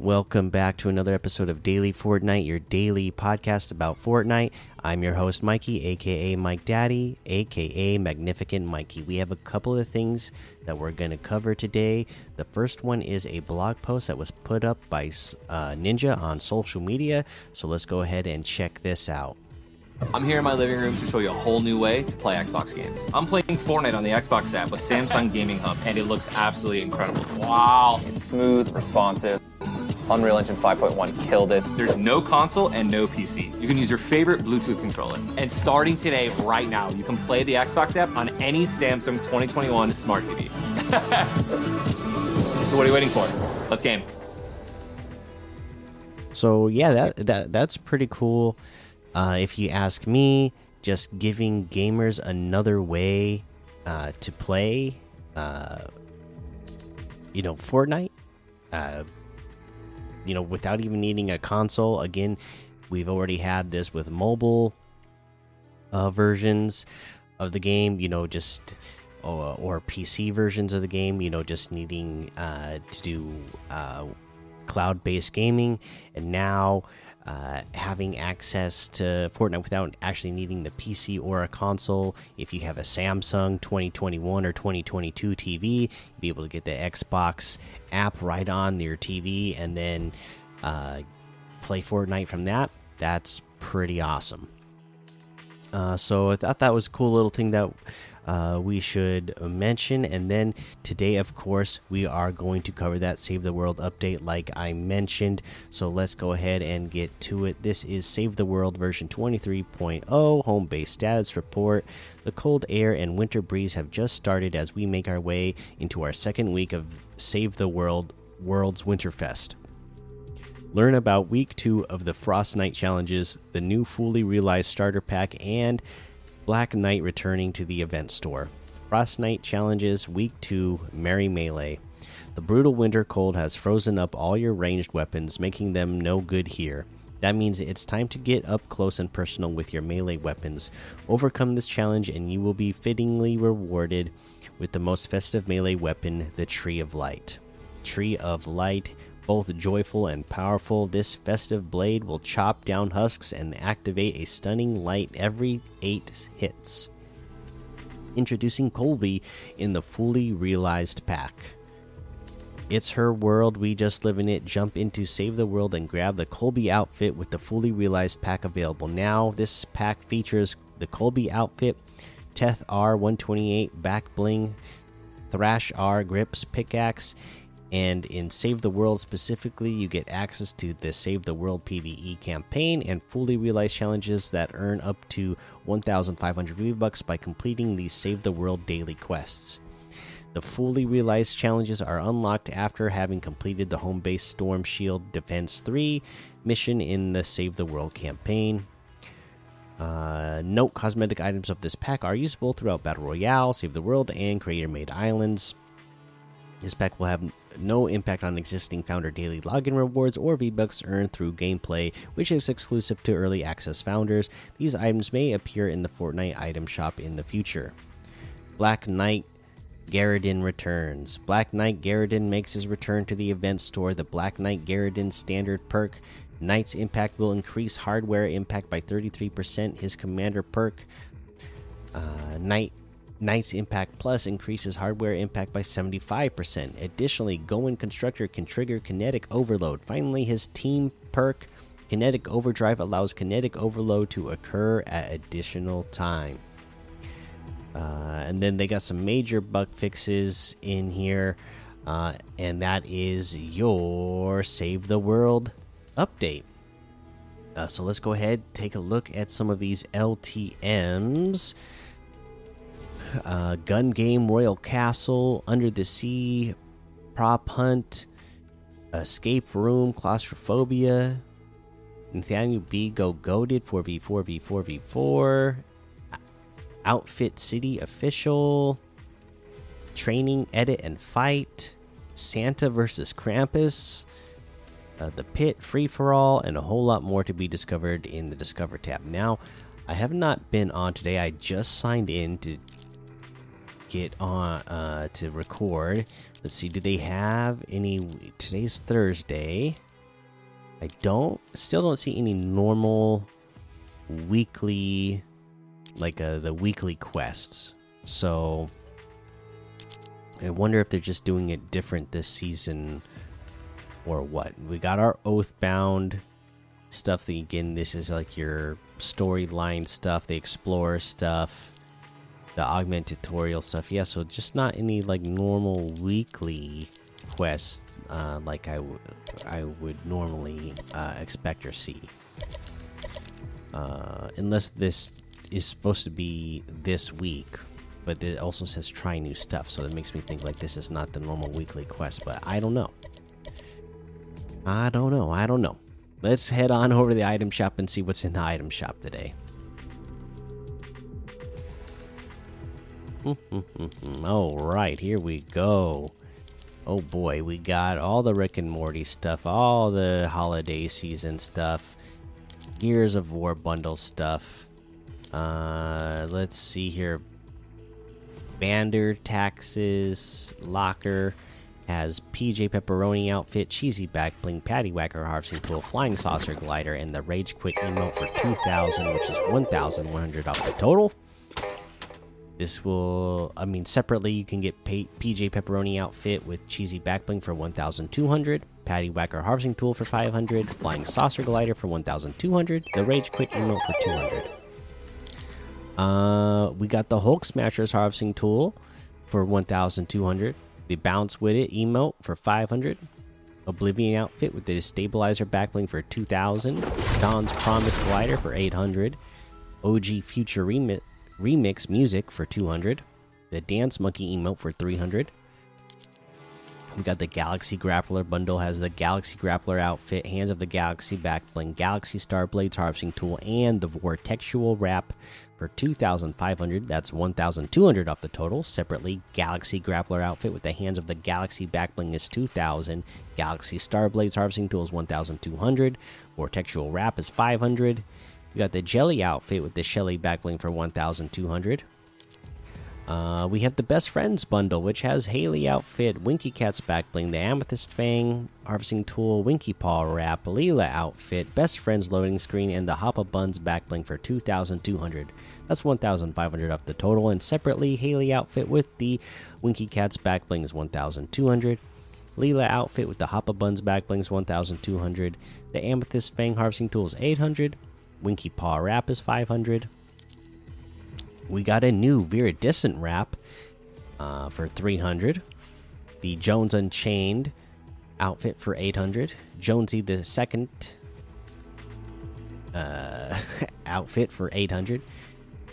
Welcome back to another episode of Daily Fortnite, your daily podcast about Fortnite. I'm your host, Mikey, aka Mike Daddy, aka Magnificent Mikey. We have a couple of things that we're going to cover today. The first one is a blog post that was put up by uh, Ninja on social media. So let's go ahead and check this out. I'm here in my living room to show you a whole new way to play Xbox games. I'm playing Fortnite on the Xbox app with Samsung Gaming Hub, and it looks absolutely incredible. Wow, it's smooth, responsive. Unreal Engine 5.1 killed it. There's no console and no PC. You can use your favorite Bluetooth controller. And starting today, right now, you can play the Xbox app on any Samsung 2021 smart TV. so what are you waiting for? Let's game. So yeah, that that that's pretty cool. Uh, if you ask me, just giving gamers another way uh, to play, uh, you know, Fortnite, uh, you know, without even needing a console. Again, we've already had this with mobile uh, versions of the game. You know, just or, or, PC versions of the game. You know, just needing uh, to do cloud-based gaming, and now uh, having access to Fortnite without actually needing the PC or a console. If you have a Samsung 2021 or 2022 TV, you'll be able to get the Xbox app right on your TV and then uh, play Fortnite from that. That's pretty awesome. Uh, so I thought that was a cool little thing that uh, we should mention. And then today, of course, we are going to cover that Save the World update, like I mentioned. So let's go ahead and get to it. This is Save the World version 23.0 home base status report. The cold air and winter breeze have just started as we make our way into our second week of Save the World World's Winterfest. Learn about week two of the Frostnite challenges, the new fully realized starter pack, and Black Knight returning to the event store. Frostnite challenges week 2 Merry Melee. The brutal winter cold has frozen up all your ranged weapons, making them no good here. That means it's time to get up close and personal with your melee weapons. Overcome this challenge, and you will be fittingly rewarded with the most festive melee weapon, the Tree of Light. Tree of Light both joyful and powerful, this festive blade will chop down husks and activate a stunning light every 8 hits. Introducing Colby in the fully realized pack. It's her world, we just live in it. Jump into Save the World and grab the Colby outfit with the fully realized pack available now. This pack features the Colby outfit, Teth R128 back bling, Thrash R grips pickaxe, and in Save the World specifically, you get access to the Save the World PvE campaign and fully realized challenges that earn up to 1,500 V bucks by completing these Save the World daily quests. The fully realized challenges are unlocked after having completed the home base Storm Shield Defense 3 mission in the Save the World campaign. Uh, note cosmetic items of this pack are usable throughout Battle Royale, Save the World, and Creator Made Islands. This pack will have no impact on existing founder daily login rewards or V-Bucks earned through gameplay, which is exclusive to early access founders. These items may appear in the Fortnite item shop in the future. Black Knight Garridan returns. Black Knight Garridan makes his return to the event store. The Black Knight Garridan standard perk Knight's impact will increase hardware impact by 33%. His commander perk uh, Knight Knight's Impact Plus increases hardware impact by 75%. Additionally, Going Constructor can trigger kinetic overload. Finally, his team perk, Kinetic Overdrive, allows kinetic overload to occur at additional time. Uh, and then they got some major bug fixes in here, uh, and that is your Save the World update. Uh, so let's go ahead take a look at some of these LTM's uh, gun game, Royal Castle, Under the Sea, Prop Hunt, Escape Room, Claustrophobia, Nathaniel B. Go Goaded 4v4 v4 v4, Outfit City Official, Training, Edit, and Fight, Santa versus Krampus, uh, The Pit, Free for All, and a whole lot more to be discovered in the Discover tab. Now, I have not been on today. I just signed in to get on uh, to record. Let's see, do they have any? Today's Thursday. I don't still don't see any normal weekly like uh, the weekly quests. So I wonder if they're just doing it different this season or what. We got our Oathbound stuff again this is like your storyline stuff, the explorer stuff, the augment tutorial stuff. Yeah, so just not any like normal weekly quests uh, like I, I would normally uh, expect or see. Uh, unless this is supposed to be this week, but it also says try new stuff, so it makes me think like this is not the normal weekly quest. But I don't know. I don't know. I don't know. Let's head on over to the item shop and see what's in the item shop today. All right, here we go. Oh boy, we got all the Rick and Morty stuff, all the holiday season stuff, Gears of War bundle stuff. Uh, let's see here. Bander taxes locker has PJ Pepperoni outfit, cheesy back bling, patty whacker harvesting tool, flying saucer glider, and the rage quit emote for 2,000, which is 1,100 off the total. This will, I mean, separately you can get PJ Pepperoni outfit with cheesy backbling for 1,200, Patty Whacker harvesting tool for 500, Flying Saucer glider for 1,200, the Rage Quit emote for 200. Uh, we got the Hulk Smashers harvesting tool for 1,200, the Bounce with it emote for 500, Oblivion outfit with the Stabilizer backbling for 2,000, Don's Promise glider for 800, OG Future remit remix music for 200 the dance monkey emote for 300 we got the galaxy grappler bundle has the galaxy grappler outfit hands of the galaxy back bling galaxy star blades harvesting tool and the vortexual wrap for 2500 that's 1200 off the total. Separately galaxy grappler outfit with the hands of the galaxy back bling is 2000 galaxy star blades harvesting tool is 1200 vortexual wrap is 500 we got the Jelly outfit with the Shelly backbling for 1,200. Uh, we have the Best Friends bundle, which has Haley outfit, Winky Cat's backbling, the Amethyst Fang harvesting tool, Winky Paw wrap, Leela outfit, Best Friends loading screen, and the Hoppa Buns backbling for 2,200. That's 1,500 off the total. And separately, Haley outfit with the Winky Cat's backbling is 1,200. Leela outfit with the Hoppa Buns backbling is 1,200. The Amethyst Fang harvesting tool is 800. Winky Paw wrap is 500. We got a new Viridescent wrap uh, for 300. The Jones Unchained outfit for 800. Jonesy the second uh, outfit for 800.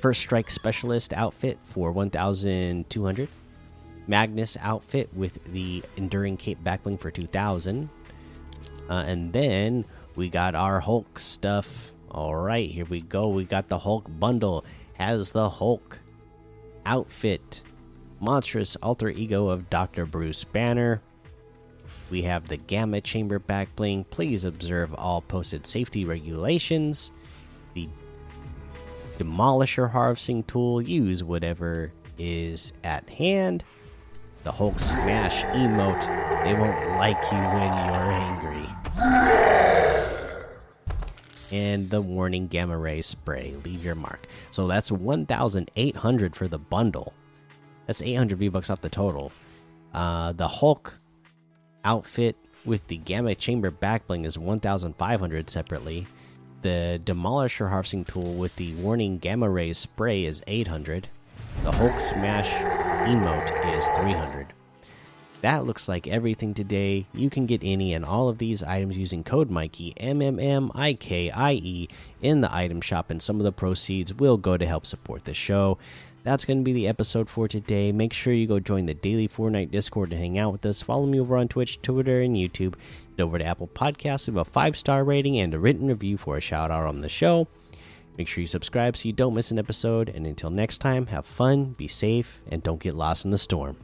First Strike Specialist outfit for 1,200. Magnus outfit with the Enduring Cape backbling for 2,000. Uh, and then we got our Hulk stuff all right, here we go. We got the Hulk bundle. Has the Hulk outfit, monstrous alter ego of Dr. Bruce Banner. We have the Gamma Chamber back bling. Please observe all posted safety regulations. The Demolisher harvesting tool. Use whatever is at hand. The Hulk Smash emote. They won't like you when you're angry and the warning gamma ray spray. Leave your mark. So that's 1,800 for the bundle. That's 800 V bucks off the total. Uh, the Hulk outfit with the gamma chamber backbling is 1,500 separately. The Demolisher harvesting tool with the warning gamma ray spray is 800. The Hulk smash emote is 300. That looks like everything today. You can get any and all of these items using code Mikey M M M I K I E in the item shop, and some of the proceeds will go to help support the show. That's going to be the episode for today. Make sure you go join the daily Fortnite Discord to hang out with us. Follow me over on Twitch, Twitter, and YouTube. Head over to Apple Podcasts, leave a five star rating and a written review for a shout out on the show. Make sure you subscribe so you don't miss an episode. And until next time, have fun, be safe, and don't get lost in the storm.